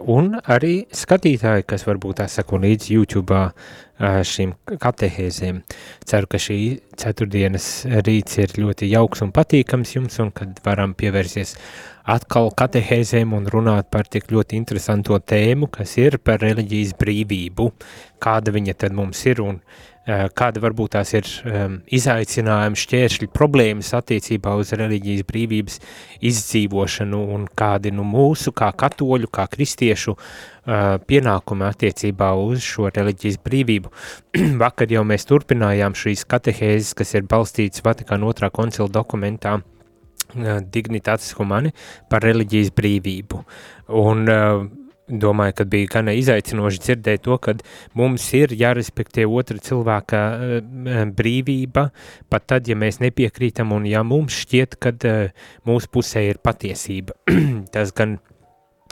un arī skatītāji, kas varbūt tā sako līdz YouTube šīm katehēzēm. Ceru, ka šī ceturtdienas rīts ir ļoti jauks un patīkams jums, un kad varam pievērsties atkal katehēzēm un runāt par tik ļoti interesanto tēmu, kas ir par reliģijas brīvību, kāda viņa tad mums ir un Eh, kāda varbūt tās ir um, izaicinājumi, šķēršļi, problēmas attiecībā uz reliģijas brīvības izdzīvošanu un kādi nu mūsu, kā katoļu, kā kristiešu uh, pienākumi attiecībā uz šo reliģijas brīvību. Vakar jau mēs turpinājām šīs katehēzes, kas ir balstīts Vatikāna otrā koncila dokumentā uh, Dignitātes humani par reliģijas brīvību. Un uh, domāju, ka bija gan izaicinoši dzirdēt to, ka mums ir jārespektē otra cilvēka uh, brīvība, pat tad, ja mēs nepiekrītam un ja mums šķiet, ka uh, mūsu pusē ir patiesība. Tas gan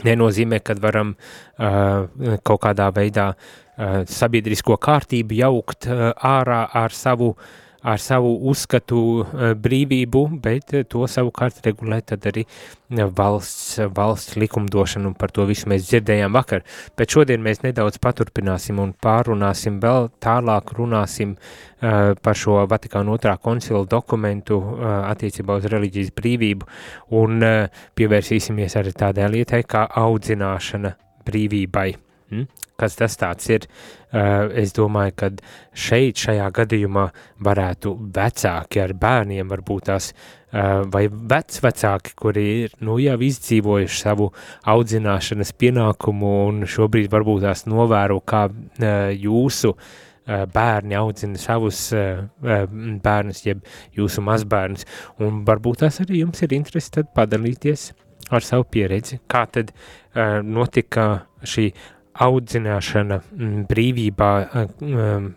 nenozīmē, ka varam uh, kaut kādā veidā uh, sabiedrisko kārtību jaukt uh, ārā ar savu uh, ar savu uzskatu eh, brīvību, bet eh, to savukārt regulē tad arī eh, valsts, valsts likumdošanu, un par to visu mēs dzirdējām vakar. Bet šodien mēs nedaudz paturpināsim un pārunāsim vēl tālāk runāsim uh, par šo Vatikāna otrā koncila dokumentu uh, attiecībā uz reliģijas brīvību un uh, pievērsīsimies arī tādai lietai kā audzināšana brīvībai. Hmm? Kas tas ir? Uh, es domāju, ka šeit, šajā gadījumā, varētu vecāki ar bērniem, varbūt tās, uh, vai vecvecāki, kuri ir nu, jau izdzīvojuši savu audzināšanas pienākumu un šobrīd varbūt tās novēro, kā uh, jūsu bērni audzina savus bērnus, jeb jūsu mazbērnus, un varbūt tas arī jums ir interesi padalīties ar savu pieredzi, kā tad notika šī audzināšana mm, brīvībā mm,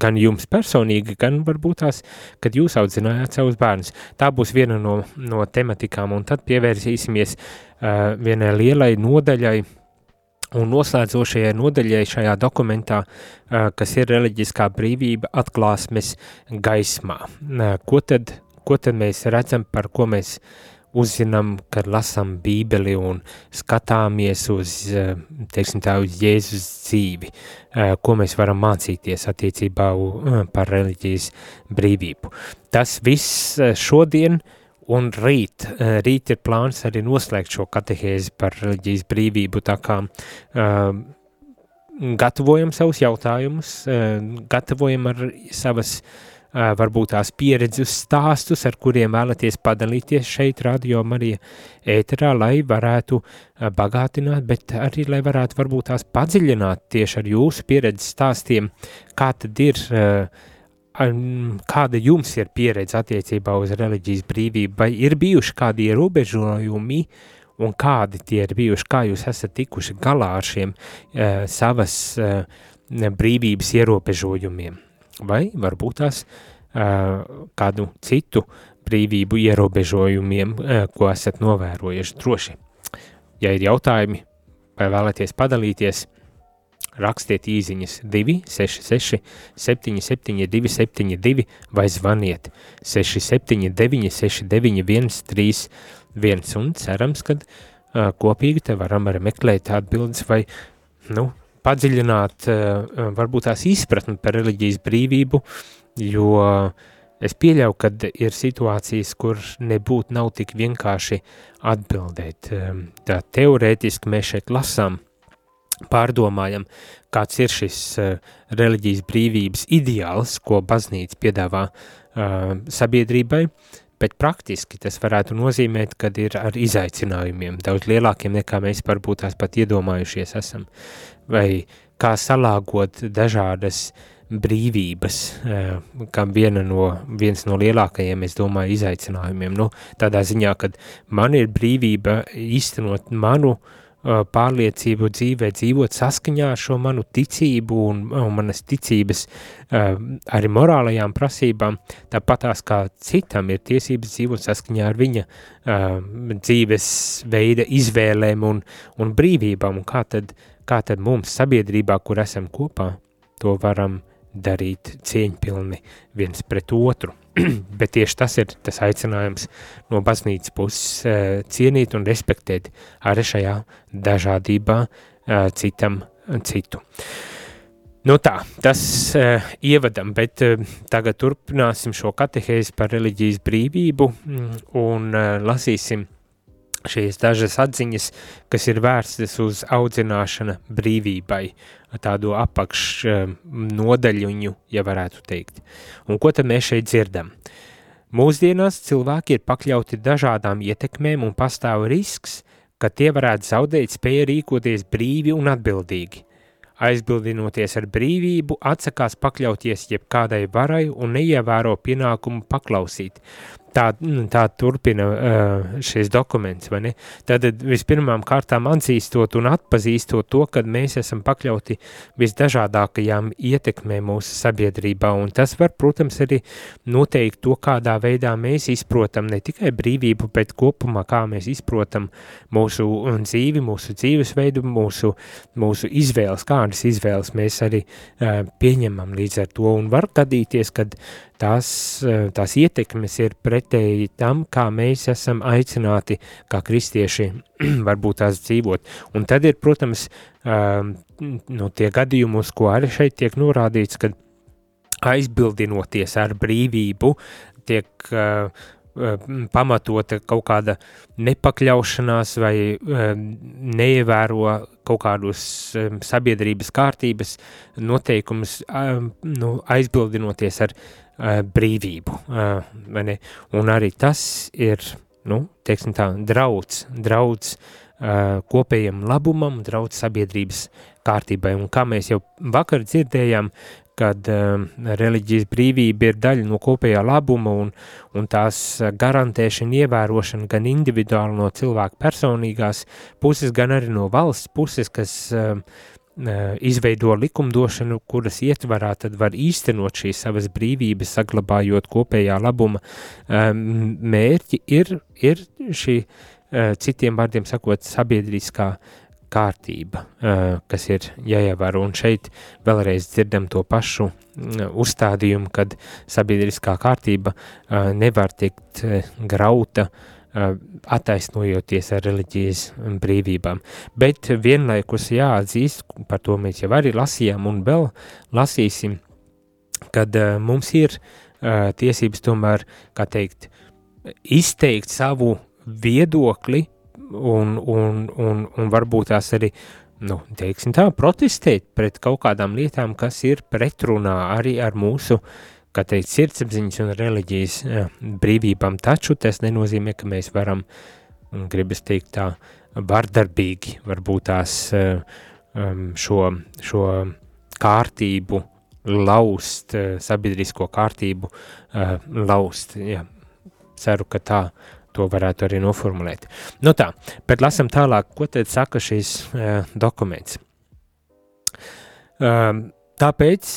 gan jums personīgi, gan varbūt tās, kad jūs audzinājāt savus bērnus. Tā būs viena no, no tematikām, un tad pievērsīsimies uh, vienai lielai nodaļai, un noslēdzošajai nodaļai šajā dokumentā, uh, kas ir reliģiskā brīvība atklāsmes gaismā. Uh, ko, tad, ko tad mēs redzam, par ko mēs uzzinām, kad lasām bībeli un skatāmies uz, eh, teiksim tā, uz Jēzus dzīvi, eh, ko mēs varam mācīties attiecībā eh, par reliģijas brīvību. Tas viss šodien un rīt, rīt ir plāns arī noslēgt šo katehēzi par reliģijas brīvību, tā kā gatavojam savus jautājumus, gatavojam ar savas varbūt tās pieredzes stāstus, ar kuriem vēlaties padalīties šeit Radio Marija ēterā, lai varētu bagātināt, bet arī, lai varētu varbūt tās padziļināt tieši ar jūsu pieredzes stāstiem, kā tad ir, kāda jums ir pieredze attiecībā uz reliģijas brīvību, vai ir bijuši kādi ierobežojumi, un kādi tie ir bijuši, kā jūs esat tikuši galā ar šiem savas brīvības ierobežojumiem vai varbūt tās kādu citu brīvību ierobežojumiem, ko esat novērojuši droši. Ja ir jautājumi vai vēlaties padalīties, rakstiet īziņas 266 772 72 vai zvaniet 679 691 31 un cerams, ka kopīgi te varam arī meklēt atbildes vai, nu, padziļināt eh, varbūt tās izpratni par reliģijas brīvību, jo es pieļauju, ka ir situācijas, kur nebūtu nav tik vienkārši atbildēt. Eh, tā teorētiski mēs šeit lasām, pārdomājam, kāds ir šis eh, reliģijas brīvības ideāls, ko baznīca piedāvā sabiedrībai, bet praktiski tas varētu nozīmēt, ka ir ar izaicinājumiem daudz lielākiem nekā mēs varbūt tās pat iedomājušies esam, vai kā salāgot dažādas brīvības, eh, kam viena no, viens no lielākajiem, es domāju, izaicinājumiem, nu, tādā ziņā, kad man ir brīvība īstenot manu pārliecību dzīvē, dzīvot saskaņā ar šo manu ticību un, un manas ticības arī morālajām prasībām, tāpatās kā citam ir tiesības dzīvot saskaņā ar viņa dzīves veida izvēlēm un, un brīvībām, un kā tad, kā tad mums sabiedrībā, kur esam kopā, to varam darīt cieņpilni viens pret otru. Bet tieši tas ir tas aicinājums no baznīcas puses uh, cienīt un respektēt arī šajā dažādībā uh, citam citu. Nu tā, tas uh, ievadam, bet uh, tagad turpināsim šo katehēzi par reliģijas brīvību mm, un uh, lasīsim šīs dažas atziņas, kas ir vērstas uz audzināšana brīvībai, tādu apakš nodaļuņu, ja varētu teikt. Un ko tad mēs šeit dzirdam? Mūsdienās cilvēki ir pakļauti dažādām ietekmēm un pastāv risks, ka tie varētu zaudēt spēju rīkoties brīvi un atbildīgi. Aizbildinoties ar brīvību, atsakās pakļauties jebkādai varai un neievēro pienākumu paklausīt, tā, nu, tā turpina šis dokuments? Tad vispirmām kārtām atzīstot un atpazīstot to, ka mēs esam pakļauti visdažādākajām ietekmēm mūsu sabiedrībā, un tas var, protams, arī noteikt to, kādā veidā mēs izprotam ne tikai brīvību, bet kopumā, kā mēs izprotam mūsu dzīvi, mūsu dzīvesveidu, mūsu, mūsu izvēles, kādas izvēles mēs arī uh, pieņemam līdz ar to, un var gadīties, kad tās, eh, tās ietekmes ir pretēji tam, kā mēs esam aicināti, kā kristieši, varbūt tās dzīvot. Un tad ir, protams, no tie gadījumi, uz ko arī šeit tiek norādīts, kad aizbildinoties ar brīvību, tiek uh, pamatota kaut kāda nepakļaušanās vai neievēro kaut kādus sabiedrības kārtības noteikumus, um, nu, aizbildinoties ar brīvību. Uh, un arī tas ir, nu, teiksim tā, drauds, drauds uh, kopējam labumam, drauds sabiedrības kārtībai. Un kā mēs jau vakar dzirdējām, kad uh, reliģijas brīvība ir daļa no kopējā labuma un, un tās garantēšana, ievērošana gan individuāli no cilvēka personīgās puses, gan arī no valsts puses, kas uh, izveido likumdošanu, kuras ietvarā tad var īstenot šīs savas brīvības, saglabājot kopējā labuma. Mērķi, ir, ir šī, citiem vārdiem sakot, sabiedriskā kārtība, kas ir jāievēro, un šeit vēlreiz dzirdam to pašu uzstādījumu, kad sabiedriskā kārtība nevar tikt grauta uh, attaisnojoties ar reliģijas brīvībām. Bet vienlaikus jāatzīst, par to mēs jau arī lasījām un vēl lasīsim, kad mums ir tiesības tomēr, kā teikt, izteikt savu viedokli un, un, un, un varbūt tās arī, nu, teiksim tā, protestēt pret kaut kādām lietām, kas ir pretrunā arī ar mūsu uh, kā teikt, sirdsapziņas un reliģijas brīvībām, taču tas nenozīmē, ka mēs varam, gribas teikt tā, vardarbīgi varbūt tās šo, šo kārtību laust, sabiedrisko kārtību laust, jā, ceru, ka tā to varētu arī noformulēt. Nu tā, bet lasam tālāk, ko tad saka šīs uh, dokuments. Um, tāpēc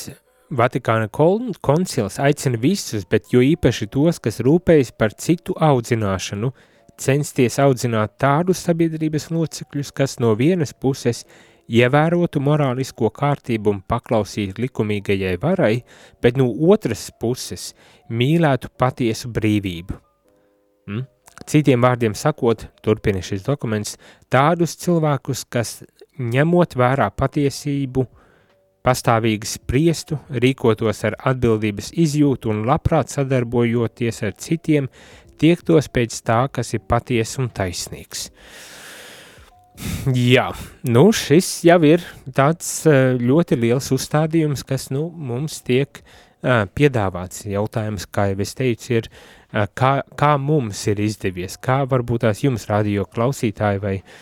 Vatikāna koncils aicina visus, bet jo īpaši tos, kas rūpējas par citu audzināšanu, censties audzināt tādus sabiedrības locekļus, kas no vienas puses ievērotu morālisko kārtību un paklausītu likumīgajai varai, bet no otras puses mīlētu patiesu brīvību. Mm? Citiem vārdiem sakot, turpina šis dokuments, tādus cilvēkus, kas ņemot vērā patiesību, uh, pastāvīgi spriestu, rīkotos ar atbildības izjūtu un labprāt sadarbojoties ar citiem, tiektos pēc tā, kas ir patiesa un taisnīgs. Jā, nu šis jau ir tāds eh, ļoti liels uzstādījums, kas nu, mums tiek uh, piedāvāts. Jautājums, kā jau es teicu, ir, uh, kā, kā mums ir izdevies, kā varbūt tās jums radio klausītāji vai uh,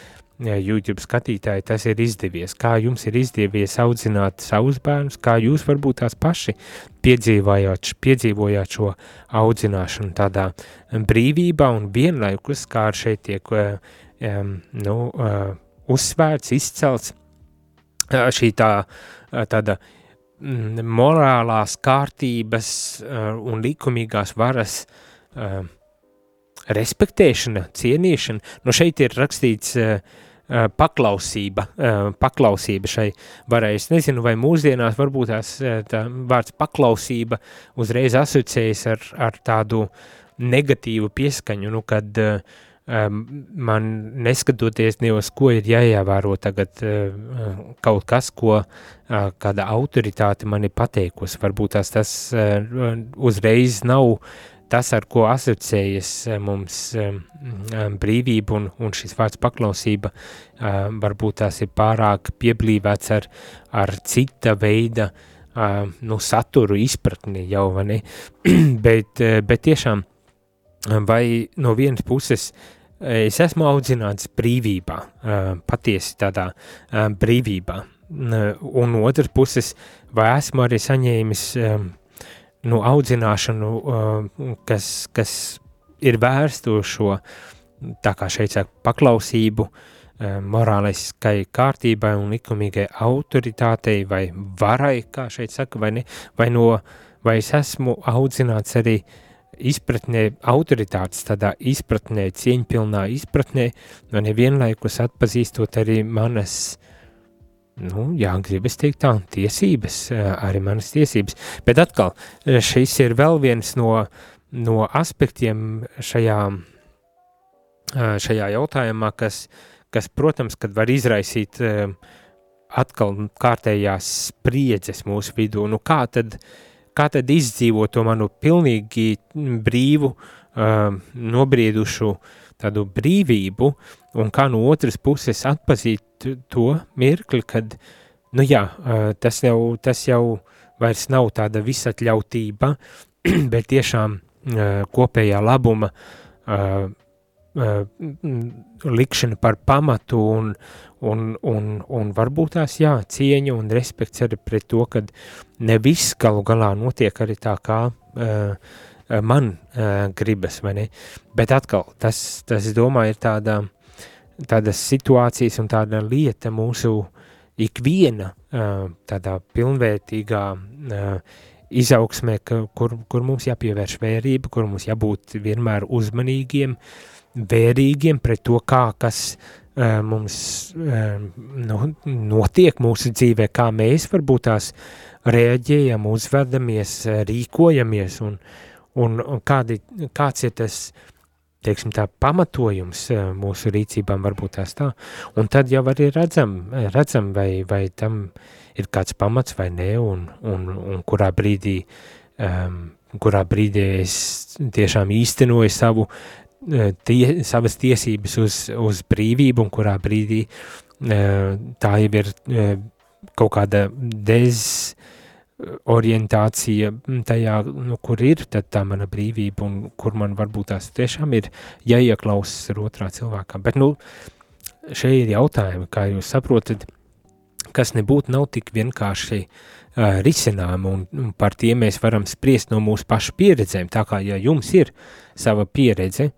YouTube skatītāji tas ir izdevies, kā jums ir izdevies audzināt savus bērnus, kā jūs varbūt tās paši piedzīvojāt, piedzīvojāt šo audzināšanu tādā brīvībā un vienlaikus, kā šeit tiek um, nu, uh, uzsvērts, izcelts šī tā, tāda mm, morālās kārtības un likumīgās varas respektēšana, cienīšana. Nu šeit ir rakstīts paklausība, paklausība šai varai. Es nezinu, vai mūsdienās varbūt tās tā vārds paklausība uzreiz asociējas ar, ar tādu negatīvu pieskaņu, nu, kad uh, man neskatoties ne uz ko ir jāievēro tagad kaut kas, ko kāda autoritāte man ir pateikusi. Varbūt tās tas uzreiz nav tas, ar ko asociējas mums brīvība un, un šis vārds paklausība, varbūt tās ir pārāk pieblīvēts ar, ar cita veida nu, saturu izpratni jau, vai ne? bet, bet tiešām vai no vienas puses es esmu audzināts brīvībā, patiesi tādā brīvībā, un no otras puses, vai esmu arī saņēmis nu, audzināšanu, kas, kas ir vērsta uz šo, tā kā šeit saka, paklausību, morāliskai kārtībai un likumīgai autoritātei vai varai, kā šeit saka, vai ne, vai no, vai es esmu audzināts arī uh, izpratnē, autoritātes tādā izpratnē, cieņpilnā izpratnē, un vienlaikus atpazīstot arī manas, nu, jā, gribas teikt tā, tiesības, arī manas tiesības. Bet atkal, šis ir vēl viens no, no aspektiem šajā, šajā jautājumā, kas, kas, protams, kad var izraisīt atkal kārtējās spriedzes mūsu vidū, nu kā tad, uh, kā tad izdzīvot to manu pilnīgi brīvu, uh, nobriedušu tādu brīvību, un kā no otras puses atpazīt to mirkli, kad, nu jā, tas jau, tas jau vairs nav tāda visatļautība, bet tiešām kopējā labuma likšana par pamatu un, un, un, un varbūt tās jā, cieņa un respekts arī pret to, ka ne viss galu galā notiek arī tā, kā uh, man uh, gribas, vai ne? Bet atkal, tas, tas domāju, ir tāda, tādas situācijas un tāda lieta mūsu ikviena uh, tādā pilnvērtīgā uh, izaugsmē, ka, kur, kur mums jāpievērš vērība, kur mums jābūt vienmēr uzmanīgiem, uh, vērīgiem pret to, kā kas uh, mums uh, nu, notiek mūsu dzīvē, kā mēs varbūt tās reaģējam, uzvedamies, rīkojamies un, un, un kādi, kāds ir tas, teiksim tā, pamatojums mūsu rīcībām varbūt tās tā. Un tad jau arī redzam, redzam vai, vai tam ir kāds pamats vai ne, un, un, un kurā brīdī um, kurā brīdī es tiešām īstenoju savu tie, savas tiesības uz, uz brīvību, un kurā brīdī tā jau ir kaut kāda dezorientācija tajā, nu, kur ir tā mana brīvība, un kur man varbūt tās tiešām ir jāieklausas ar otrā cilvēkā. Bet, nu, šeit ir jautājumi, kā jūs saprotat, kas nebūtu nav tik vienkārši uh, risinājumi, un, un par tiem mēs varam spriest no mūsu pašu pieredzēm. Tā kā, ja jums ir sava pieredze,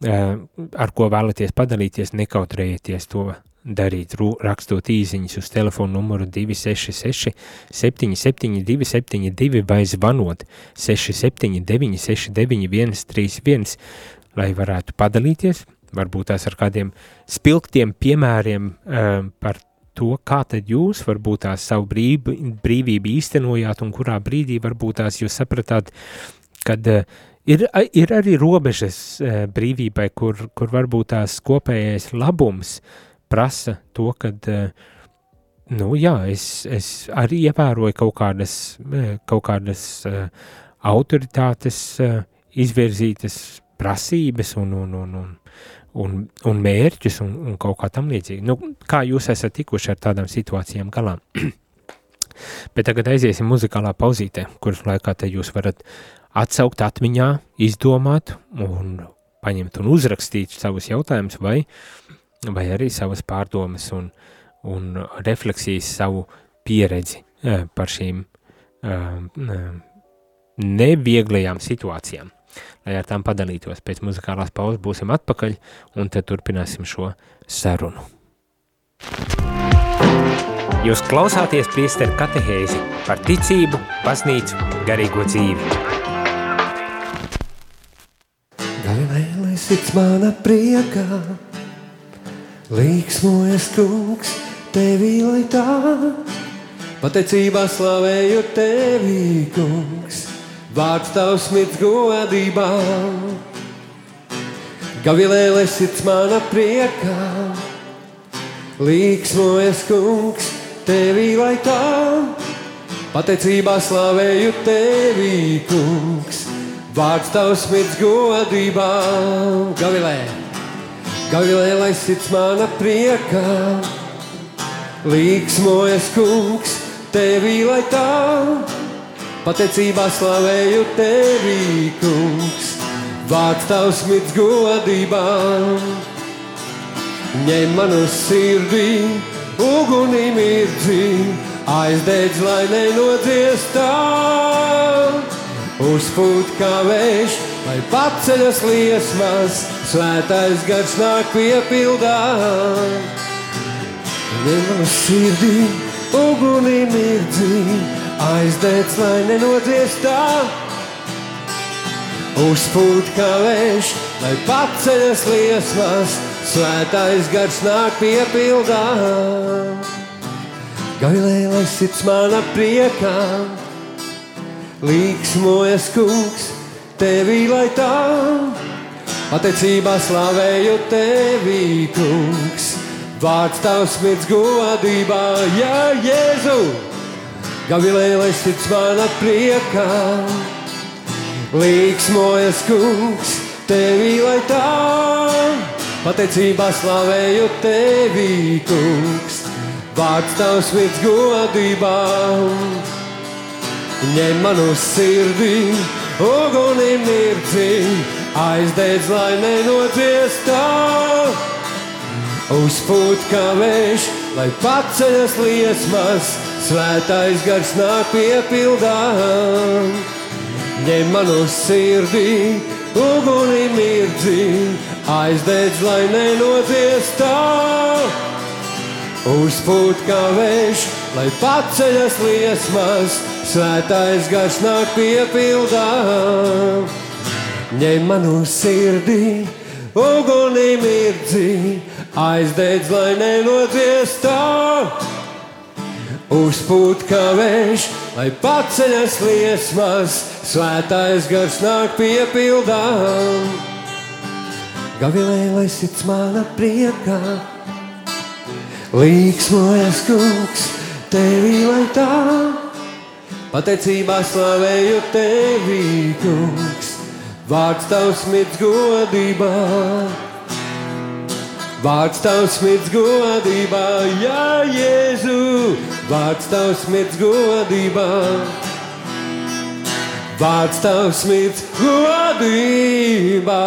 ar ko vēlaties padalīties, nekautrējieties to darīt, rakstot īsiņas uz telefonu numuru 266 772 72 vai zvanot 679 691 31, lai varētu padalīties, varbūt tās ar kādiem spilgtiem piemēriem uh, par to, kā tad jūs varbūt tās savu brīv, brīvību īstenojāt un kurā brīdī varbūt tās jūs sapratāt, kad uh, ir, ir arī robežas uh, brīvībai, kur, kur varbūt tās kopējais labums prasa to, kad, uh, nu jā, es, es arī ievēroju kaut kādas, kaut kādas uh, autoritātes uh, izvirzītas prasības un, un, un, un un, un mērķus un, un kaut kā tam līdzīgi. Nu, kā jūs esat tikuši ar tādām situācijām galā? Bet tagad aiziesim muzikālā pauzītē, kuras laikā te jūs varat atsaukt atmiņā, izdomāt un paņemt un uzrakstīt savus jautājumus vai, vai arī savas pārdomas un, un refleksijas savu pieredzi eh, par šīm uh, nevieglajām situācijām lai ar tām padalītos. Pēc muzikālās pauzes būsim atpakaļ un tad turpināsim šo sarunu. Jūs klausāties priesteru katehēzi par ticību, baznīcu, garīgo dzīvi. Galilēlē sirds mana priekā, līksmojas kungs, tevī lai tā, pateicībā slavēju tevī kungs, vārds tavs mirds godībā. Galilēlē sirds mana priekā, līksmojas kungs, Tevī lai tā, pateicībā slavēju Tevī, kungs. Vārds tavs mirds godībā, Gavilē, Gavilē, lai sirds mana priekā. Līksmojas kungs, Tevī lai tā, pateicībā slavēju Tevī, kungs. Vārds tavs mirds godībā, ņem manu sirdī uguni mirdzi, aizdedz, lai nenodziestā. Uzpūt kā vējš, lai paceļas liesmas, svētais gars nāk piepildā. Ņem sirdī, uguni mirdzi, aizdedz, lai nenodziestā. Uzpūt kā vējš, lai paceļas liesmas, svētais gars nāk piepildā. Gailēlai sirds mana priekā, līksmojas kungs, tevī lai tā, pateicībā slavēju tevī kungs. Vārds tavs mirds godībā, jā, Jēzu, Gavilēlai sirds mana priekā, līksmojas kungs, tevī lai tā, Pateicībā slavēju tevi, kungs, vārds tavs virs godībā. Ņem manu sirdī, uguni mirdzi, aizdedz, lai nenodziestā. Uzpūt kā vējš, lai paceļas liesmas, svētais gars nāk piepildā. Ņem manu sirdī, uguni mirdzi, aizdedz, lai nenodziestā. Uzpūt kā vējš, lai paceļas liesmas, svētais gars nāk piepildā. Ņem manu sirdī, uguni mirdzi, aizdedz, lai nenodziestā. Uzpūt kā vējš, lai paceļas liesmas, svētais gars nāk piepildā. Gavilē, lai sirds mana priekā, līksmojas kungs, tevi lai tā, pateicībā slavēju tevi, kungs, vārds tavs mirds godībā. Vārds tavs mirds godībā, jā, Jēzu, vārds tavs mirds godībā. Vārds tavs mirds godībā.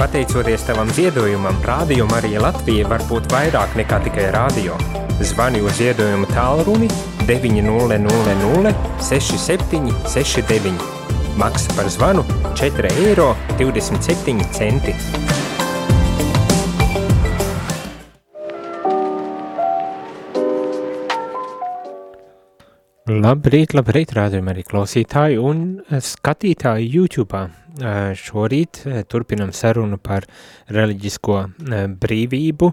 Pateicoties tavam ziedojumam, Rādio Marija Latvija var būt vairāk nekā tikai rādio. Zvani uz ziedojumu tālruni 900 67 69. Maksa par zvanu 4,27 eiro. Labrīt, labrīt, rādījumi arī klausītāji un skatītāji YouTube. Šorīt turpinam sarunu par reliģisko brīvību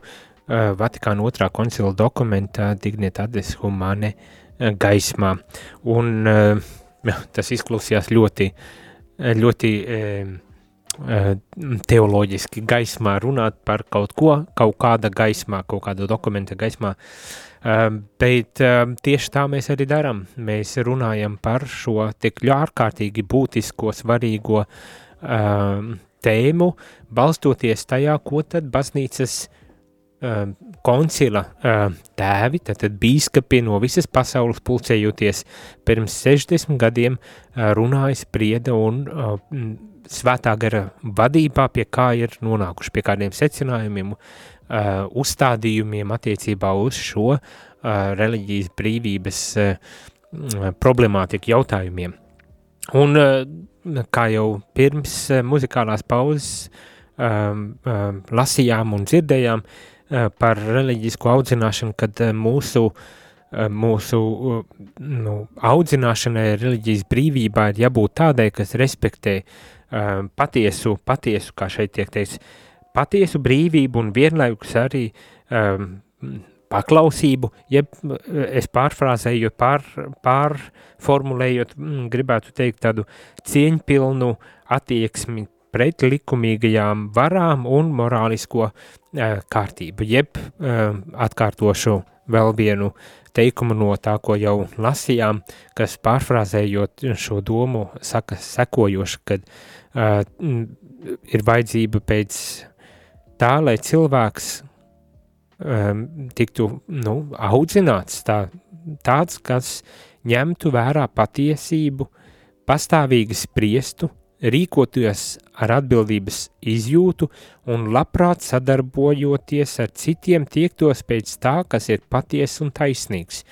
Vatikāna otrā koncila dokumentā Dignitatis Humane gaismā. Un tas izklausījās ļoti, ļoti teoloģiski gaismā runāt par kaut ko, kaut kāda gaismā, kaut kāda dokumenta gaismā, uh, bet ehm, tieši tā mēs arī darām. Mēs runājam par šo tik ārkārtīgi būtisko, svarīgo um, tēmu, balstoties tajā, ko tad baznīcas koncila tēvi, tātad bīskapi no visas pasaules pulcējoties pirms 60 gadiem runāja, sprieda un svētā gara vadībā pie kā ir nonākuši, pie kādiem secinājumiem, uh, uzstādījumiem attiecībā uz šo uh, reliģijas brīvības uh, problemātiku jautājumiem. Un kā jau pirms muzikālās pauzes um, um, lasījām un dzirdējām uh, par reliģisko audzināšanu, kad uh, mūsu, uh, mūsu uh, nu, audzināšanai reliģijas brīvībā ir jābūt tādai, kas respektē uh, patiesu, patiesu, kā šeit tiek teikts, patiesu brīvību un vienlaikus arī um, paklausību, jeb es pārfrāzēju, pār, pārformulējot, mm, gribētu teikt tādu cieņpilnu attieksmi pret likumīgajām varām un morālisko uh, kārtību, jeb uh, atkārtošu vēl vienu teikumu no tā, ko jau lasījām, kas pārfrāzējot šo domu saka sekojoši, kad uh, ir vajadzība pēc tā, lai cilvēks um, tiktu nu, audzināts tā, tāds, kas ņemtu vērā patiesību, pastāvīgi spriestu, rīkoties ar atbildības izjūtu un labprāt sadarbojoties ar citiem tiektos pēc tā, kas ir paties un taisnīgs.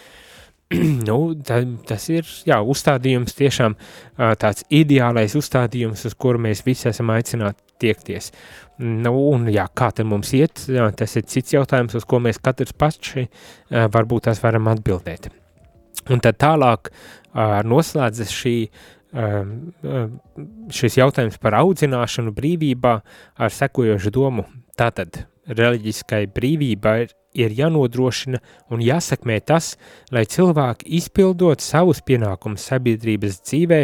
nu, ta, tas ir jā, uzstādījums, tiešām tāds ideālais uzstādījums, uz kuru mēs visi esam aicināti tiekties. Nu, un jā, kā tad mums iet, jā, tas ir cits jautājums, uz ko mēs katrs paši varbūt tās varam atbildēt. Un tad tālāk noslēdzas šī šis jautājums par audzināšanu brīvībā ar sekojošu domu. Tātad reliģiskai brīvībai ir, ir jānodrošina un jāsakmē tas, lai cilvēki izpildot savus pienākumus sabiedrības dzīvē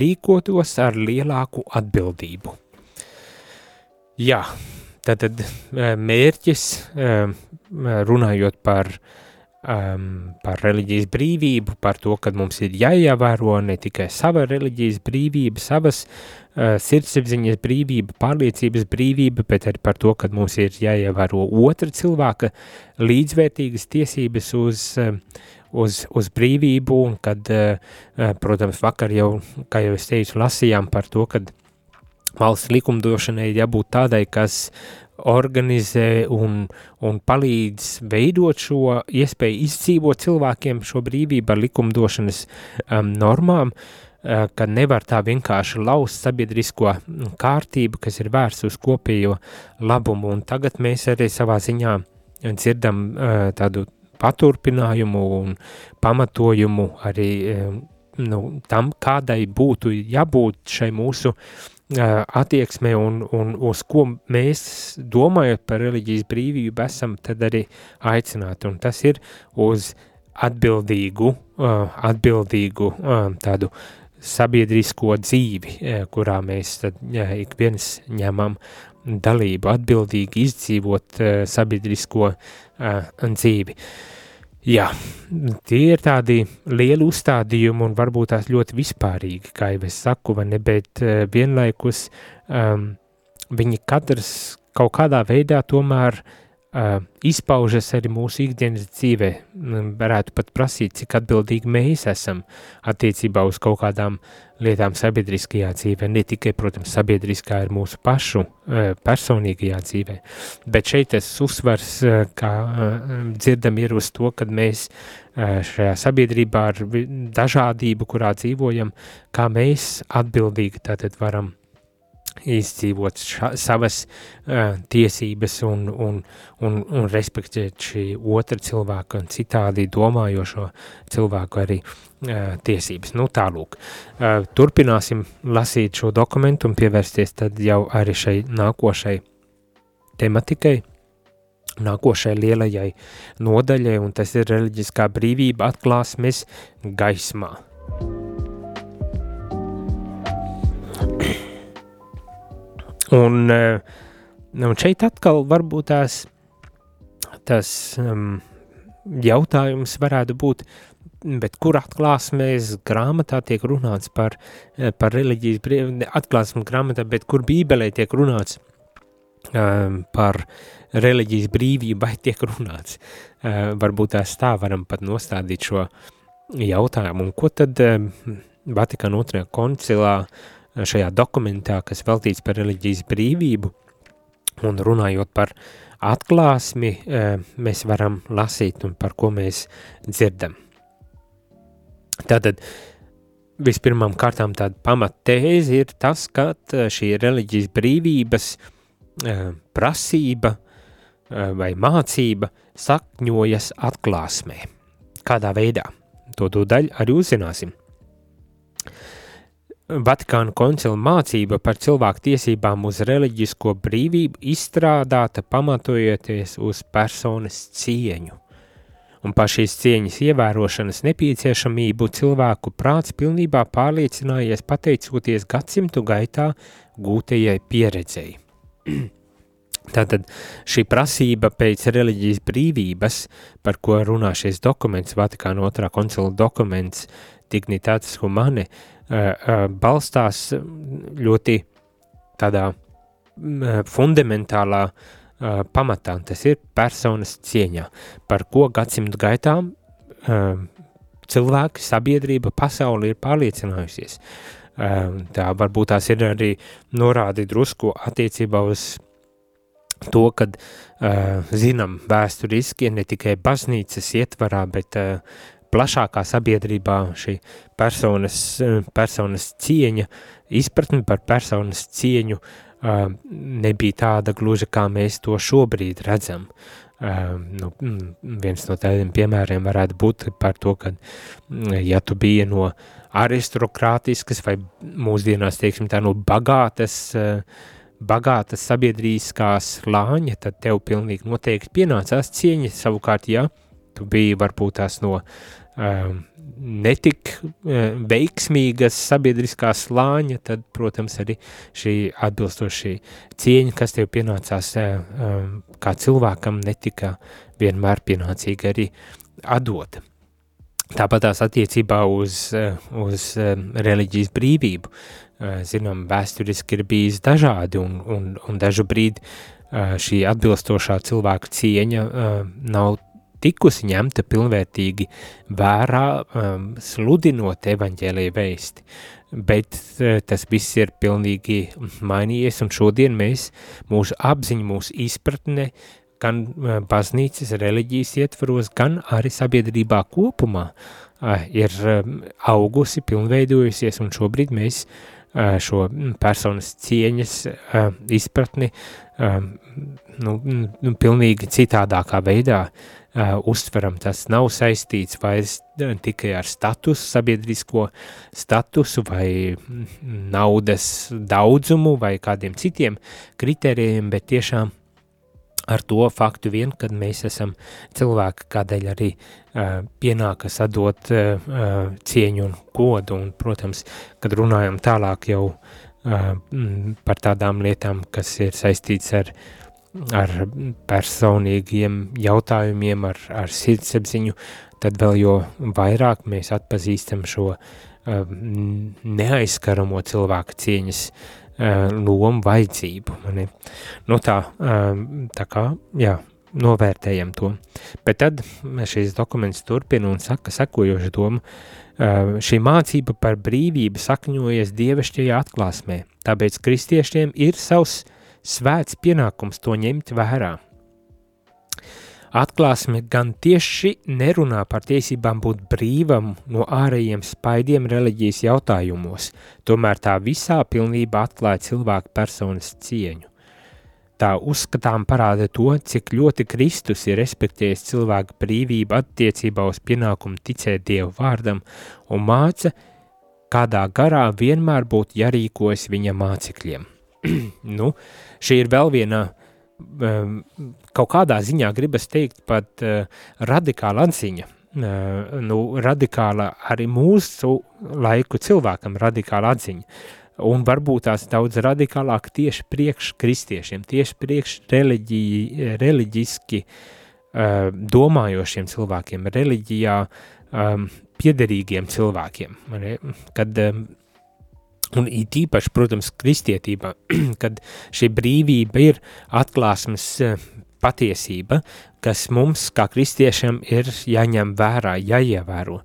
rīkotos ar lielāku atbildību. Jā, tātad mērķis runājot par um, par reliģijas brīvību, par to, ka mums ir jāievēro ne tikai sava reliģijas brīvība, savas uh, sirdsapziņas brīvība, pārliecības brīvība, bet arī par to, ka mums ir jāievēro otra cilvēka līdzvērtīgas tiesības uz, uz, uz brīvību, un kad, protams, vakar jau, kā jau es teicu, lasījām par to, kad valsts likumdošanai jābūt tādai, kas organizē un, un palīdz veidot šo iespēju izdzīvot cilvēkiem šo brīvību ar likumdošanas um, normām, uh, ka nevar tā vienkārši laust sabiedrisko kārtību, kas ir vērsts uz kopējo labumu, un tagad mēs arī savā ziņā dzirdam uh, tādu paturpinājumu un pamatojumu arī um, nu, tam, kādai būtu jābūt šai mūsu attieksme un, un uz ko mēs domājot par reliģijas brīvību esam tad arī aicināti, un tas ir uz atbildīgu, atbildīgu tādu sabiedrisko dzīvi, kurā mēs tad ik viens ņemam dalību, atbildīgi izdzīvot sabiedrisko dzīvi. Jā, tie ir tādi lieli uzstādījumi un varbūt tās ļoti vispārīgi, kā jau es saku, ne, bet uh, vienlaikus um, viņi katrs kaut kādā veidā tomēr uh, izpaužas arī mūsu ikdienas dzīvē. Varētu pat prasīt, cik atbildīgi mēs esam attiecībā uz kaut kādām lietām sabiedriskajā dzīvē, ne tikai, protams, sabiedriskā ir mūsu pašu personīgajā dzīvē, bet šeit tas uzsvars, kā dzirdam, ir uz to, kad mēs šajā sabiedrībā ar dažādību, kurā dzīvojam, kā mēs atbildīgi tātad varam izdzīvot ša, savas uh, tiesības un, un, un, un respektēt šī otra cilvēka un citādi domājošo cilvēku arī uh, tiesības. Nu tālūk, uh, turpināsim lasīt šo dokumentu un pievērsties tad jau arī šai nākošai tematikai, nākošai lielajai nodaļai, un tas ir reliģiskā brīvība atklāsmes gaismā. Un, eh, un šeit atkal varbūt tās, tas um, jautājums varētu būt, bet kur atklāsmēs grāmatā tiek runāts par, eh, par reliģijas brīvību, atklāsmes grāmatā, bet kur bībelē tiek runāts um, par reliģijas brīvību, vai tiek runāts. Uh, varbūt tās tā varam pat nostādīt šo jautājumu. Un ko tad um, Vatikāna otrajā koncilā uh, šajā dokumentā, kas veltīts par reliģijas brīvību, un runājot par atklāsmi, eh, mēs varam lasīt un par ko mēs dzirdam. Tātad vispirmām kārtām tāda pamattēze ir tas, ka šī reliģijas brīvības prasība vai mācība sakņojas atklāsmē. Kādā veidā? To tūdaļ arī uzzināsim. Vatikāna koncila mācība par cilvēku tiesībām uz reliģisko brīvību izstrādāta pamatojoties uz personas cieņu. Un par šīs cieņas ievērošanas nepieciešamību cilvēku prāts pilnībā pārliecinājies pateicoties gadsimtu gaitā gūtajai pieredzei. Tātad šī prasība pēc reliģijas brīvības, par ko runā šis dokuments, Vatikāna otrā koncila dokuments, Dignitātes Humane, balstās ļoti tādā fundamentālā pamatā, tas ir personas cieņā, par ko gadsimtu gaitā cilvēki, sabiedrība, pasauli ir pārliecinājusies. Tā varbūt tās ir arī norādi drusku attiecībā uz to, kad uh, zinām vēsturiski ne tikai baznīcas ietvarā, bet uh, plašākā sabiedrībā šī personas, uh, personas cieņa, izpratne par personas cieņu uh, nebija tāda gluži, kā mēs to šobrīd redzam. Uh, nu, viens no tādiem piemēriem varētu būt par to, ka, ja tu biji no aristokrātiskas vai mūsdienās, teiksim tā, no bagātas bagātas sabiedrīskās slāņa, tad tev pilnīgi noteikti pienācās cieņa. Savukārt, ja tu biji varbūt tās no netik um, veiksmīgas sabiedriskās slāņa, tad, protams, arī šī atbilstošī cieņa, kas tev pienācās um, kā cilvēkam, netika vienmēr pienācīgi arī atdota. Tāpat tās attiecībā uz, uz reliģijas brīvību. Zinām, vēsturiski ir bijis dažādi, un, un, un dažu brīdi šī atbilstošā cilvēka cieņa nav tikusi ņemta pilnvērtīgi vērā, sludinot evaņģēlīju vēsti. Bet tas viss ir pilnīgi mainījies, un šodien mēs, mūsu apziņa, mūsu izpratne, gan baznīcas reliģijas ietvaros, gan arī sabiedrībā kopumā ir augusi, pilnveidojusies, un šobrīd mēs uh, šo personas cieņas izpratni nu, nu, pilnīgi citādākā veidā uztveram. Tas nav saistīts vairs tikai ar statusu, sabiedrisko statusu vai naudas daudzumu vai kādiem citiem kritērijiem, bet tiešām ar to faktu vien, kad mēs esam cilvēki, kādēļ arī uh, pienākas atdot uh, cieņu un godu, un, protams, kad runājam tālāk jau uh, par tādām lietām, kas ir saistīts ar, ar personīgiem jautājumiem, ar, ar sirdsapziņu, tad vēl jo vairāk mēs atpazīstam šo uh, neaizskaramo cilvēku cieņas uh, lomu vajadzību. Mani. Nu tā, tā kā, jā, novērtējam to. Bet tad šīs dokuments turpina un saka sekojošu domu, šī mācība par brīvību sakņojas dievišķajā atklāsmē, tāpēc kristiešiem ir savs svēts pienākums to ņemt vērā – Atklāsme gan tieši nerunā par tiesībām būt brīvam no ārējiem spaidiem reliģijas jautājumos, tomēr tā visā pilnībā atklāja cilvēku personas cieņu. Tā uzskatām parāda to, cik ļoti Kristus ir respektējis cilvēku brīvību attiecībā uz pienākumu ticēt Dievu vārdam un māca, kādā garā vienmēr būtu jārīkojas viņa mācekļiem. nu, šī ir vēl viena Ehm, kaut kādā ziņā gribas teikt pat uh, radikāla atziņa. Uh, nu, radikāla arī mūsu laiku cilvēkam radikāla atziņa. Un varbūt tās daudz radikālāk tieši priekš kristiešiem, tieši priekš reliģi, reliģiski uh, domājošiem cilvēkiem, reliģijā um, piederīgiem cilvēkiem. Kad um, Un it īpaši, protams, kristietībā, kad šī brīvība ir atklāsmes eh, patiesība, kas mums, kā kristiešiem, ir jāņem vērā, jāievēro.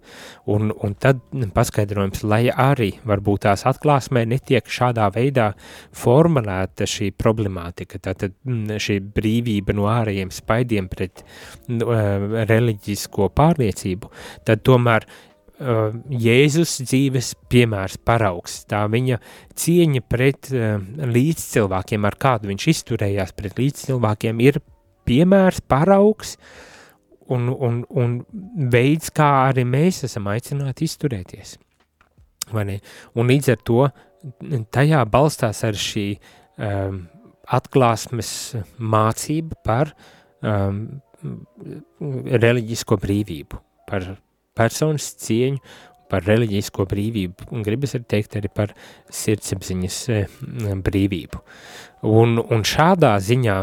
Un, un tad paskaidrojums, lai arī varbūt tās atklāsmē netiek šādā veidā formulēta šī problemātika, tātad mm, šī brīvība no ārējiem spaidiem pret uh, reliģisko pārliecību, tad tomēr uh, Jēzus dzīves piemērs, paraugs, tā viņa cieņa pret uh, līdzcilvēkiem, ar kādu viņš izturējās pret līdzcilvēkiem, ir piemērs, paraugs un, un, un veids, kā arī mēs esam aicināti izturēties. Un līdz ar to tajā balstās ar šī um, atklāsmes mācība par um, reliģisko brīvību, par personas cieņu, par reliģisko brīvību, un gribas arī teikt arī par sirdsapziņas um, brīvību. Un, un šādā ziņā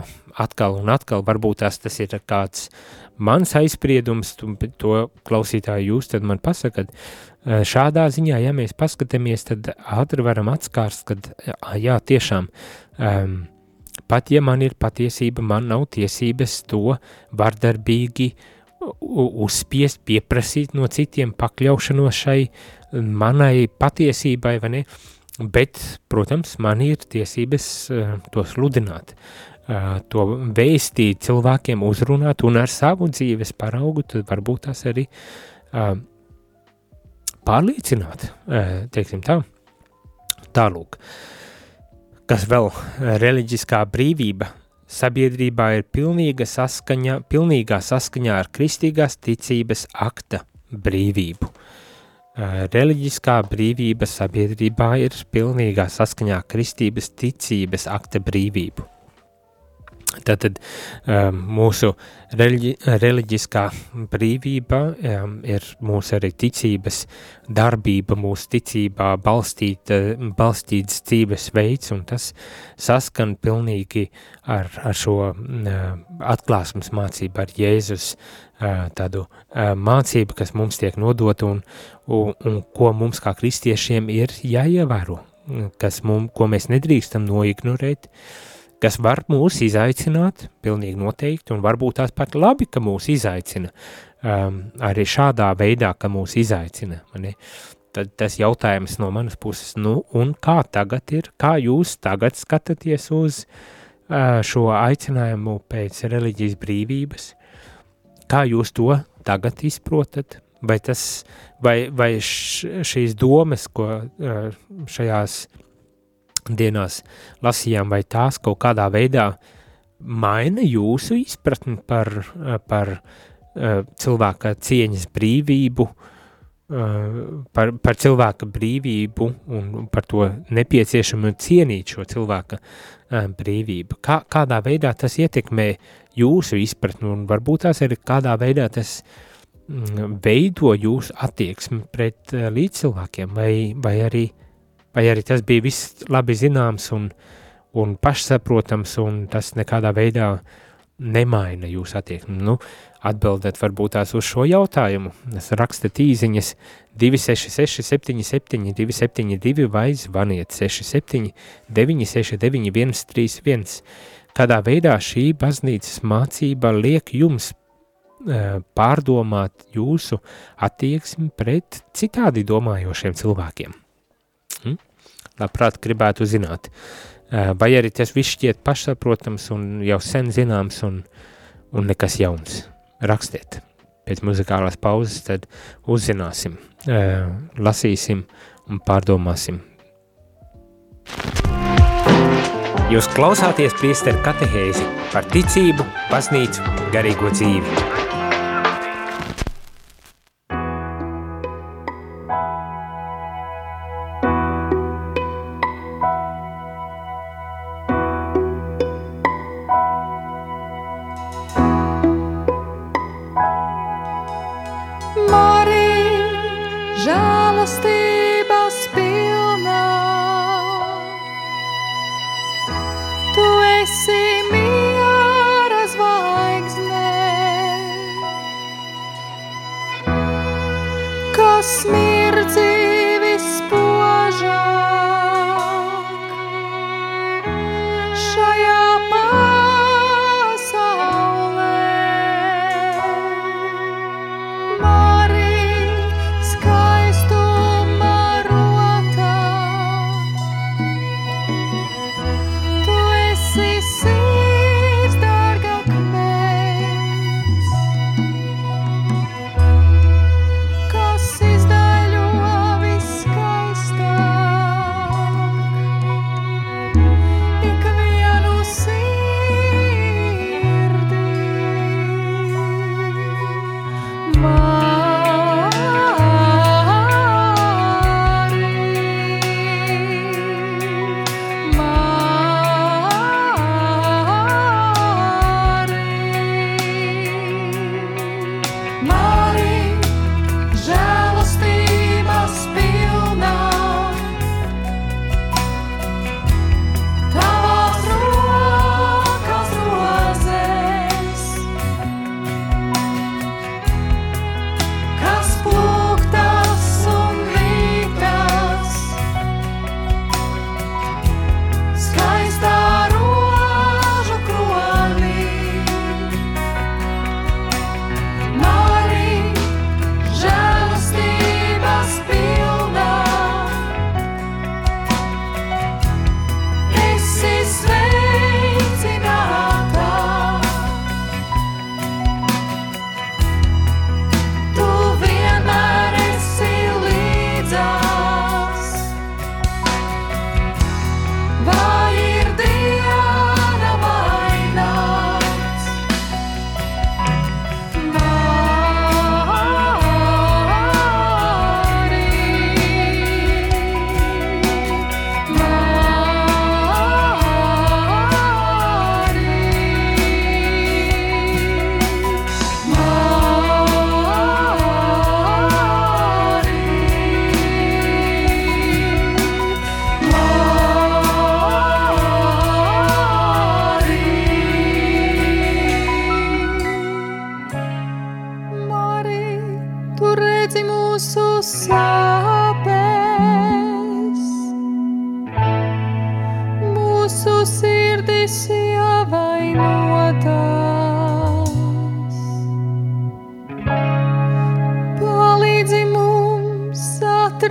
atkal un atkal varbūt tas, tas ir kāds mans aizspriedums, to klausītāju jūs tad man pasakat, Eh, šādā ziņā, ja mēs paskatāmies, tad ātri varam atskārst, ka jā, tiešām um, pat ja man ir patiesība, man nav tiesības to vardarbīgi uzspiest, pieprasīt no citiem pakļaušanos šai manai patiesībai, vai ne? Bet, protams, man ir tiesības uh, to sludināt, uh, to vēstīt cilvēkiem, uzrunāt un ar savu dzīves paraugu, varbūt tas arī uh, pārliecināt, teiksim tā. Tālūk, kas vēl reliģiskā brīvība sabiedrībā ir pilnīga saskaņa, pilnīgā saskaņā ar kristīgās ticības akta brīvību. Reliģiskā brīvība sabiedrībā ir pilnīgā saskaņā kristības ticības akta brīvību. Tātad um, mūsu reliģi, reliģiskā brīvība um, ir mūsu arī ticības darbība, mūsu ticībā balstīta, balstīts dzīves veids, un tas saskan pilnīgi ar, ar šo uh, atklāsmes mācību, ar Jēzus uh, tādu uh, mācību, kas mums tiek nodota un, un, un ko mums kā kristiešiem ir jāievēro, kas mum, ko mēs nedrīkstam noignorēt, uh, kas var mūs izaicināt, pilnīgi noteikti, un varbūt tās pat labi, ka mūs izaicina, um, arī šādā veidā, ka mūs izaicina. Mani. Tad tas jautājums no manas puses, nu, un kā tagad ir, kā jūs tagad skatāties uz uh, šo aicinājumu pēc reliģijas brīvības, kā jūs to tagad izprotat, vai tas, vai, vai š, šīs domas, ko uh, šajās dienās lasījām, vai tās kaut kādā veidā maina jūsu izpratni par, par uh, cilvēka cieņas brīvību, uh, par, par cilvēka brīvību un par to nepieciešamu cienīt šo cilvēka brīvību. Kā, kādā veidā tas ietekmē jūsu izpratni un varbūt tās arī kādā veidā tas mm, veido jūsu attieksmi pret līdzcilvēkiem vai, vai arī uh, vai arī tas bija viss labi zināms un, un pašsaprotams, un tas nekādā veidā nemaina jūsu attieksmi. Nu, atbildēt varbūt tās uz šo jautājumu. Es rakstu tīziņas 266 77 272 vai zvaniet 67 969 131. Kādā veidā šī baznīcas mācība liek jums uh, pārdomāt jūsu attieksmi pret citādi domājošiem cilvēkiem? Labprāt gribētu zināt. Vai arī tas viss šķiet pašsaprotams un jau sen zināms un, un nekas jauns. Rakstiet. Pēc muzikālās pauzes tad uzzināsim, lasīsim un pārdomāsim. Jūs klausāties priesteru katehēzi par ticību, baznīcu, garīgo dzīvi.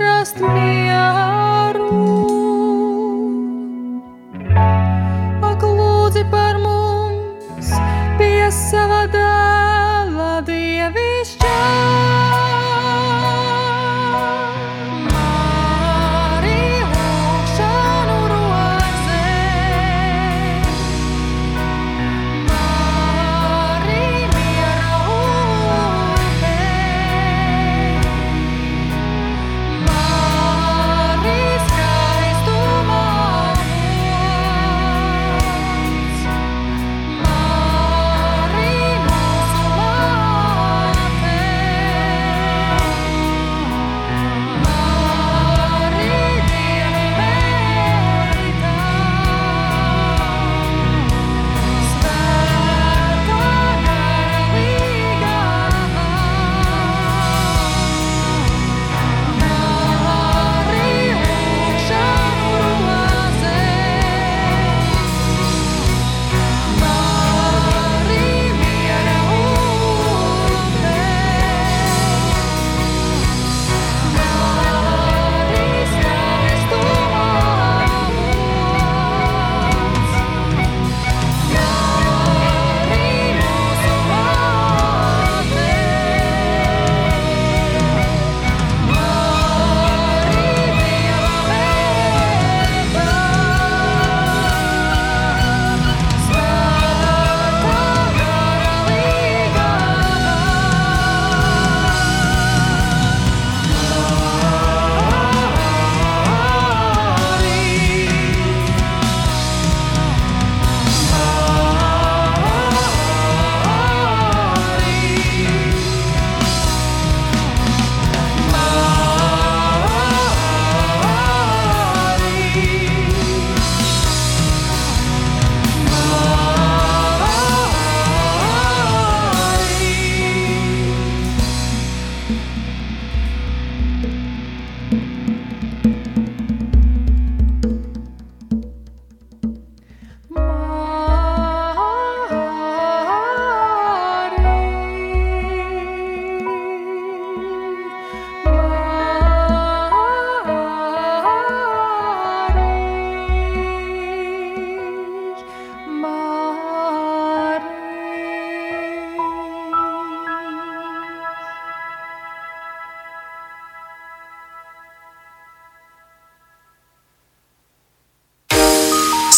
Trust me. Out.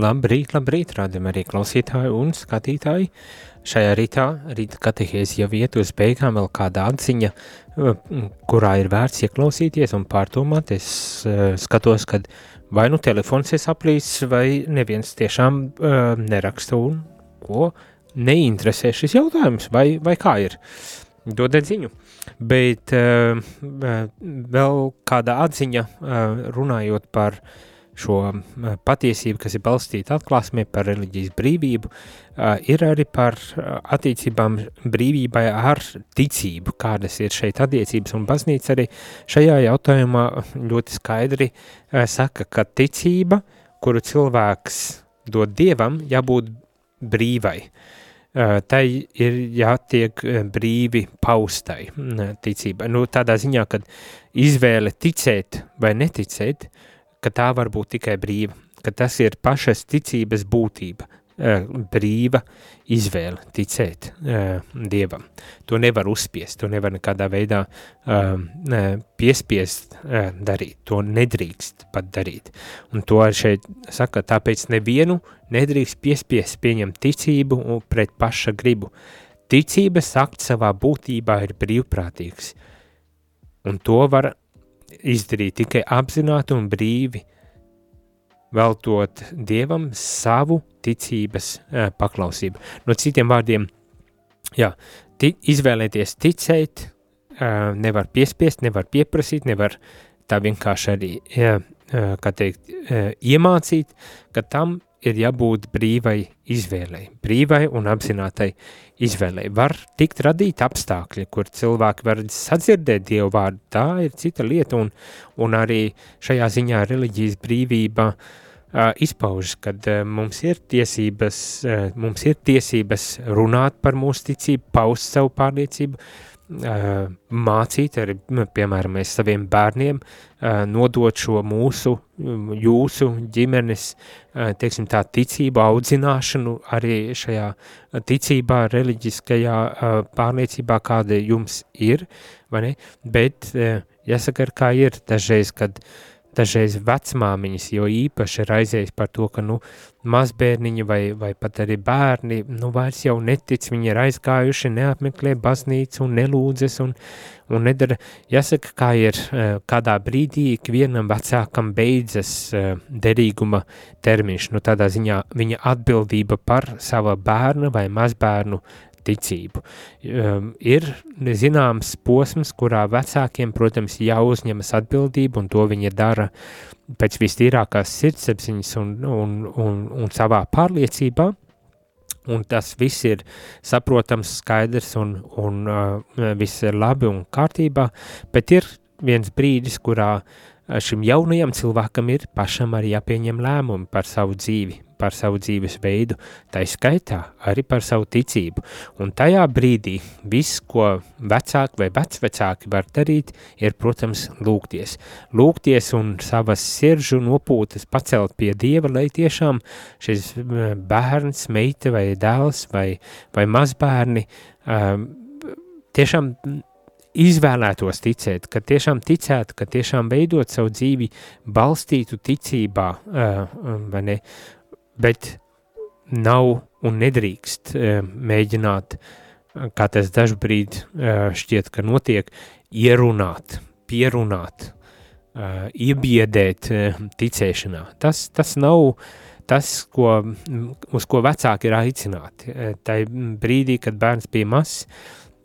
Labrīt, labrīt, rādam arī klausītāji un skatītāji. Šajā rītā, rīta katehēs jau iet uz beigām vēl kāda atziņa, kurā ir vērts ieklausīties un pārdomāt. Es skatos, kad vai nu telefons ir aplīs, vai neviens tiešām uh, neraksta un ko neinteresē šis jautājums, vai, vai kā ir. Dodiet ziņu. Bet uh, vēl kāda atziņa uh, runājot par šo patiesību, kas ir balstīta atklāsmē par reliģijas brīvību, ir arī par attiecībām brīvībai ar ticību, kādas ir šeit attiecības, un baznīca arī šajā jautājumā ļoti skaidri saka, ka ticība, kuru cilvēks dod dievam, jābūt brīvai. Uh, tai ir jātiek uh, brīvi paustai mm, ticība. Nu, tādā ziņā, ka izvēle ticēt vai neticēt, ka tā var būt tikai brīva, ka tas ir pašas ticības būtība, brīva izvēle ticēt uh, Dievam. To nevar uzspiest, to nevar nekādā veidā uh, piespiest uh, darīt, to nedrīkst pat darīt. Un to šeit saka, tāpēc nevienu nedrīkst piespiest pieņemt ticību pret paša gribu. Ticības akts savā būtībā ir brīvprātīgs, un to var izdarīt tikai apzināti un brīvi, veltot Dievam savu ticības uh, paklausību. No citiem vārdiem, jā, ti, izvēlēties ticēt, uh, nevar piespiest, nevar pieprasīt, nevar tā vienkārši arī, uh, kā teikt, iemācīt, ka tam ir jābūt brīvai izvēlei, brīvai un apzinātai izvēlei. Var tikt radīt apstākļi, kur cilvēki var sadzirdēt Dievu vārdu, tā ir cita lieta, un, un arī šajā ziņā reliģijas brīvība uh, izpaužas, kad uh, mums ir tiesības, uh, mums ir tiesības runāt par mūsu ticību, paust savu pārliecību, uh, mācīt arī, piemēram, saviem bērniem uh, nodot šo mūsu, jūsu ģimenes, uh, teiksim tā, ticību audzināšanu arī šajā ticībā, reliģiskajā uh, pārliecībā, kāda jums ir, vai ne? Bet uh, jāsaka, kā ir dažreiz, kad dažreiz vecmāmiņas jo īpaši raizējas par to, ka, nu, mazbērniņi vai, vai pat arī bērni, nu, vairs jau netic, viņi ir aizgājuši, neapmeklē baznīcu un nelūdzes un, un nedara. Jāsaka, kā ir eh, kādā brīdī ikvienam vecākam beidzas eh, derīguma termiņš, nu, tādā ziņā viņa atbildība par sava bērna vai mazbērnu ticību. Um, ir zināms posms, kurā vecākiem, protams, jāuzņemas atbildība, un to viņi dara pēc vistīrākās sirdsapziņas un, un, un, un savā pārliecībā, un tas viss ir saprotams, skaidrs un, un uh, viss ir labi un kārtībā, bet ir viens brīdis, kurā uh, šim jaunajam cilvēkam ir pašam arī jāpieņem lēmumi par savu dzīvi, par savu dzīves veidu, tā skaitā arī par savu ticību. Un tajā brīdī viss, ko vecāki vai vecvecāki var darīt, ir, protams, lūgties. Lūgties un savas siržu nopūtas pacelt pie Dieva, lai tiešām šis bērns, meita vai dēls vai, vai mazbērni um, tiešām izvēlētos ticēt, ka tiešām ticētu, ka tiešām veidot savu dzīvi balstītu ticībā, uh, vai ne, bet nav un nedrīkst uh, mēģināt, uh, kā tas dažbrīd uh, šķiet, ka notiek, ierunāt, pierunāt, iebiedēt ticēšanā. Tas, tas nav tas, ko, uz ko vecāki ir aicināti. Tai brīdī, kad bērns bija mazs,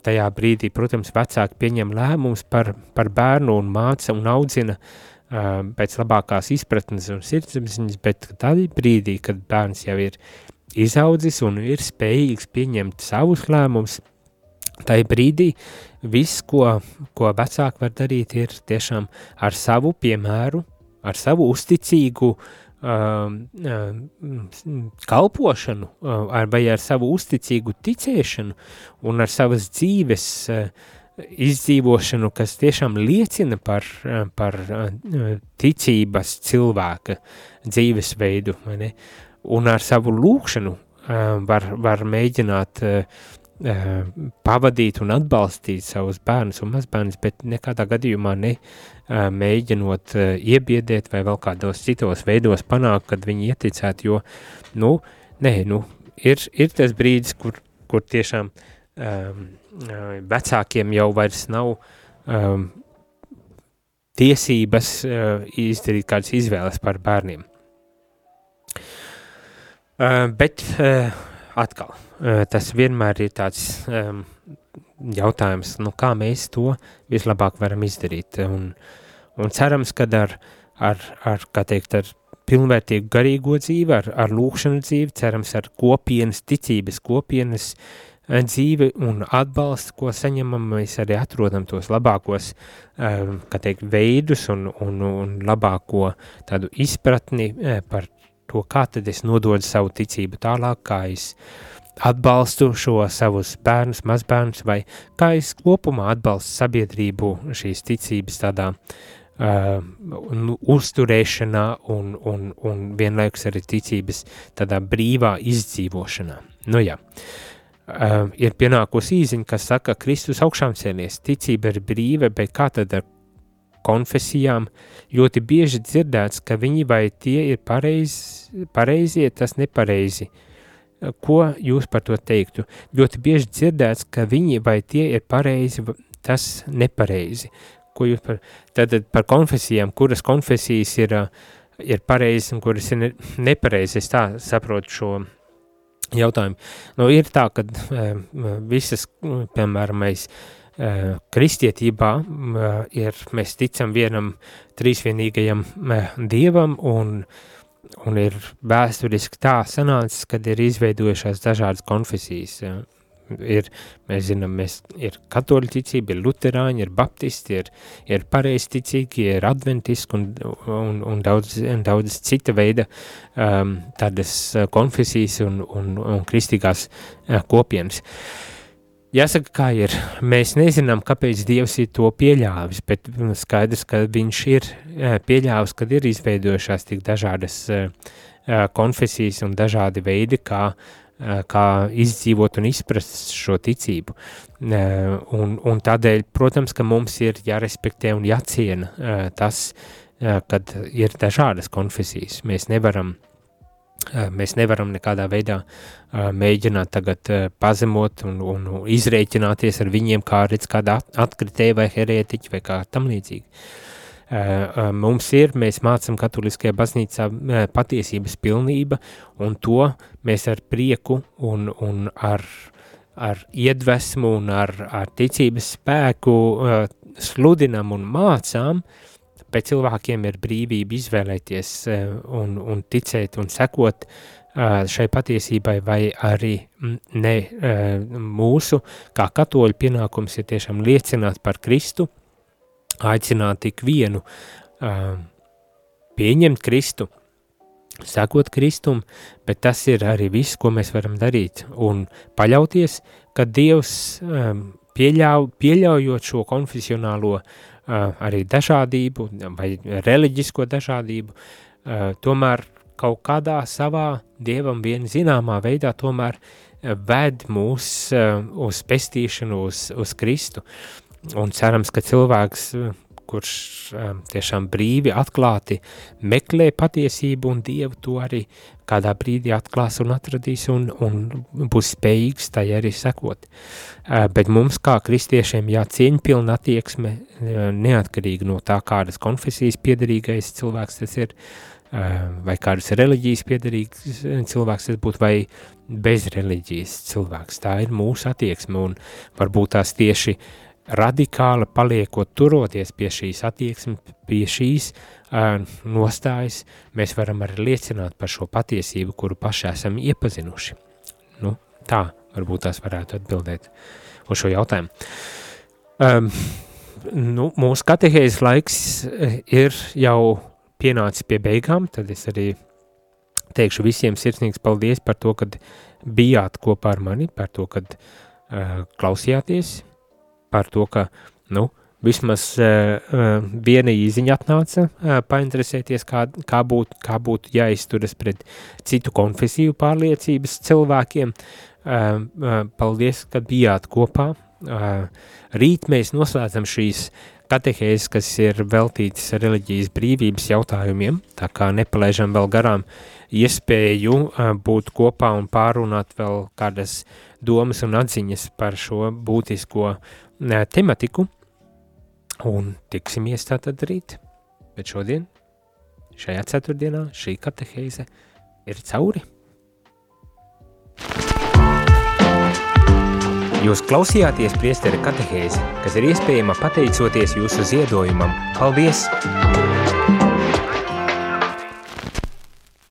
tajā brīdī, protams, vecāki pieņem lēmumus par, par bērnu un māca un audzina uh, pēc labākās izpratnes un sirdsapziņas, bet tādā brīdī, kad bērns jau ir izaudzis un ir spējīgs pieņemt savus lēmumus, tajā brīdī viss, ko, ko vecāki var darīt, ir tiešām ar savu piemēru, ar savu uzticīgu um, um, kalpošanu, ar, vai ar savu uzticīgu ticēšanu un ar savas dzīves uh, izdzīvošanu, kas tiešām liecina par, par uh, ticības cilvēka dzīvesveidu, un ar savu lūkšanu uh, var, var mēģināt uh, pavadīt un atbalstīt savus bērnus un mazbērnus, bet nekādā gadījumā ne mēģinot iebiedēt vai vēl kādos citos veidos panākt, kad viņi ieticētu, jo, nu, nē, nu, ir, ir tas brīdis, kur, kur tiešām um, vecākiem jau vairs nav um, tiesības uh, izdarīt kādas izvēles par bērniem. Uh, bet uh, atkal, uh, tas vienmēr ir tāds um, jautājums, nu, kā mēs to vislabāk varam izdarīt. Un, un cerams, ka ar, ar, ar, teikt, ar pilnvērtīgu garīgo dzīvi, ar, ar lūkšanu dzīvi, cerams, ar kopienas ticības, kopienas uh, dzīvi un atbalstu, ko saņemam, mēs arī atrodam tos labākos, kā teikt, veidus un, un, un labāko tādu izpratni uh, par to, kā tad es nododu savu ticību tālāk, kā es atbalstu šo savus bērnus, mazbērnus, vai kā es kopumā atbalstu sabiedrību šīs ticības tādā uh, uzturēšanā un, un, un vienlaikus arī ticības tādā brīvā izdzīvošanā. Nu jā, uh, ir pienākusi īziņa, kas saka, Kristus augšām cēlies, ticība ir brīva, bet kā tad ar konfesijām ļoti bieži dzirdēts, ka viņi vai tie ir pareizi, pareizie, tas nepareizi. Ko jūs par to teiktu? Ļoti bieži dzirdēts, ka viņi vai tie ir pareizi, tas nepareizi. Ko jūs par, tad par konfesijām, kuras konfesijas ir, ir pareizas un kuras ir ne, nepareizas, tā saprotu šo jautājumu. Nu, ir tā, ka visas, piemēram, mēs kristietībā ir, mēs ticam vienam trīsvienīgajam dievam un, un ir vēsturiski tā sanācis, kad ir izveidojušās dažādas konfesijas. Ir, mēs zinām, mēs ir katoļu ticība, ir luterāņi, ir baptisti, ir, ir pareizticīgi, ir adventiski un, un, un daudz, daudz cita veida um, tādas konfesijas un, un, un kristīgās uh, kopienas. Jāsaka, kā ir. Mēs nezinām, kāpēc Dievs ir to pieļāvis, bet skaidrs, ka Viņš ir pieļāvis, kad ir izveidojušās tik dažādas konfesijas un dažādi veidi, kā, kā izdzīvot un izprast šo ticību. Un, un tādēļ, protams, ka mums ir jārespektē un jāciena tas, kad ir dažādas konfesijas. Mēs nevaram Mēs nevaram nekādā veidā mēģināt tagad pazemot un, un izreikināties ar viņiem, kā redz kāda atkritēja vai herētiķi vai kā tam līdzīgi. Uh, mums ir, mēs mācam katoliskajā baznīcā patiesības pilnība, un to mēs ar prieku un, un ar, ar iedvesmu un ar, ar ticības spēku sludinam un mācām, bet cilvēkiem ir brīvība izvēlēties eh, un, un ticēt un sekot eh, šai patiesībai, vai arī ne eh, mūsu, kā katoļu pienākums ir tiešām liecināt par Kristu, aicināt ikvienu pieņemt Kristu, sekot Kristum, bet tas ir arī viss, ko mēs varam darīt un paļauties, ka Dievs pieļauj, pieļaujot šo konfesionālo uh, arī dažādību vai reliģisko dažādību, tomēr kaut kādā savā dievam vien zināmā veidā tomēr ved mūs uz pestīšanu, uz, uz Kristu. Un cerams, ka cilvēks, kurš tiešām brīvi atklāti meklē patiesību un Dievu, to arī kādā brīdī atklās un atradīs un, un būs spējīgs tai arī sekot. Bet mums kā kristiešiem jācieņ pilna attieksme neatkarīgi no tā, kādas konfesijas piedarīgais cilvēks tas ir, vai kādas reliģijas piedarīgs cilvēks tas būtu, vai bez reliģijas cilvēks. Tā ir mūsu attieksme un varbūt tās tieši uh, radikāli paliekot turoties pie šīs attieksmes, pie šīs uh, nostājas, mēs varam arī liecināt par šo patiesību, kuru paši esam iepazinuši. Nu, tā varbūt tās varētu atbildēt uz šo jautājumu. Um, nu, mūsu katehēzes laiks ir jau pienācis pie beigām, tad es arī teikšu visiem sirsnīgs paldies par to, kad bijāt kopā ar mani, par to, kad uh, klausījāties, par to, ka, nu, vismaz uh, viena īziņa atnāca uh, painteresēties, kā, kā būtu kā būt jāizturas pret citu konfesiju pārliecības cilvēkiem. Uh, uh, paldies, ka bijāt kopā. Uh, rīt mēs noslēdzam šīs katehēzes, kas ir veltītas reliģijas brīvības jautājumiem, tā kā nepalaižam vēl garām iespēju uh, būt kopā un pārunāt vēl kādas domas un atziņas par šo būtisko uh, tematiku, un tiksimies tātad rīt. Bet šodien, šajā ceturtdienā, šī katehēze ir cauri. Jūs klausījāties priesteri katehēzi, kas ir iespējama pateicoties jūsu ziedojumam. Paldies!